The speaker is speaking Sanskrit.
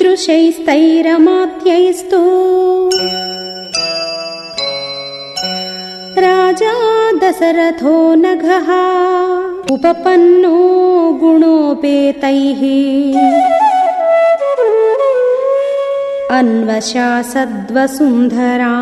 ईदृशैस्तैरमात्यैस्तु राजा दशरथो नघः उपपन्नो गुणोपेतैः। अन्वशासद्वसुन्धरा।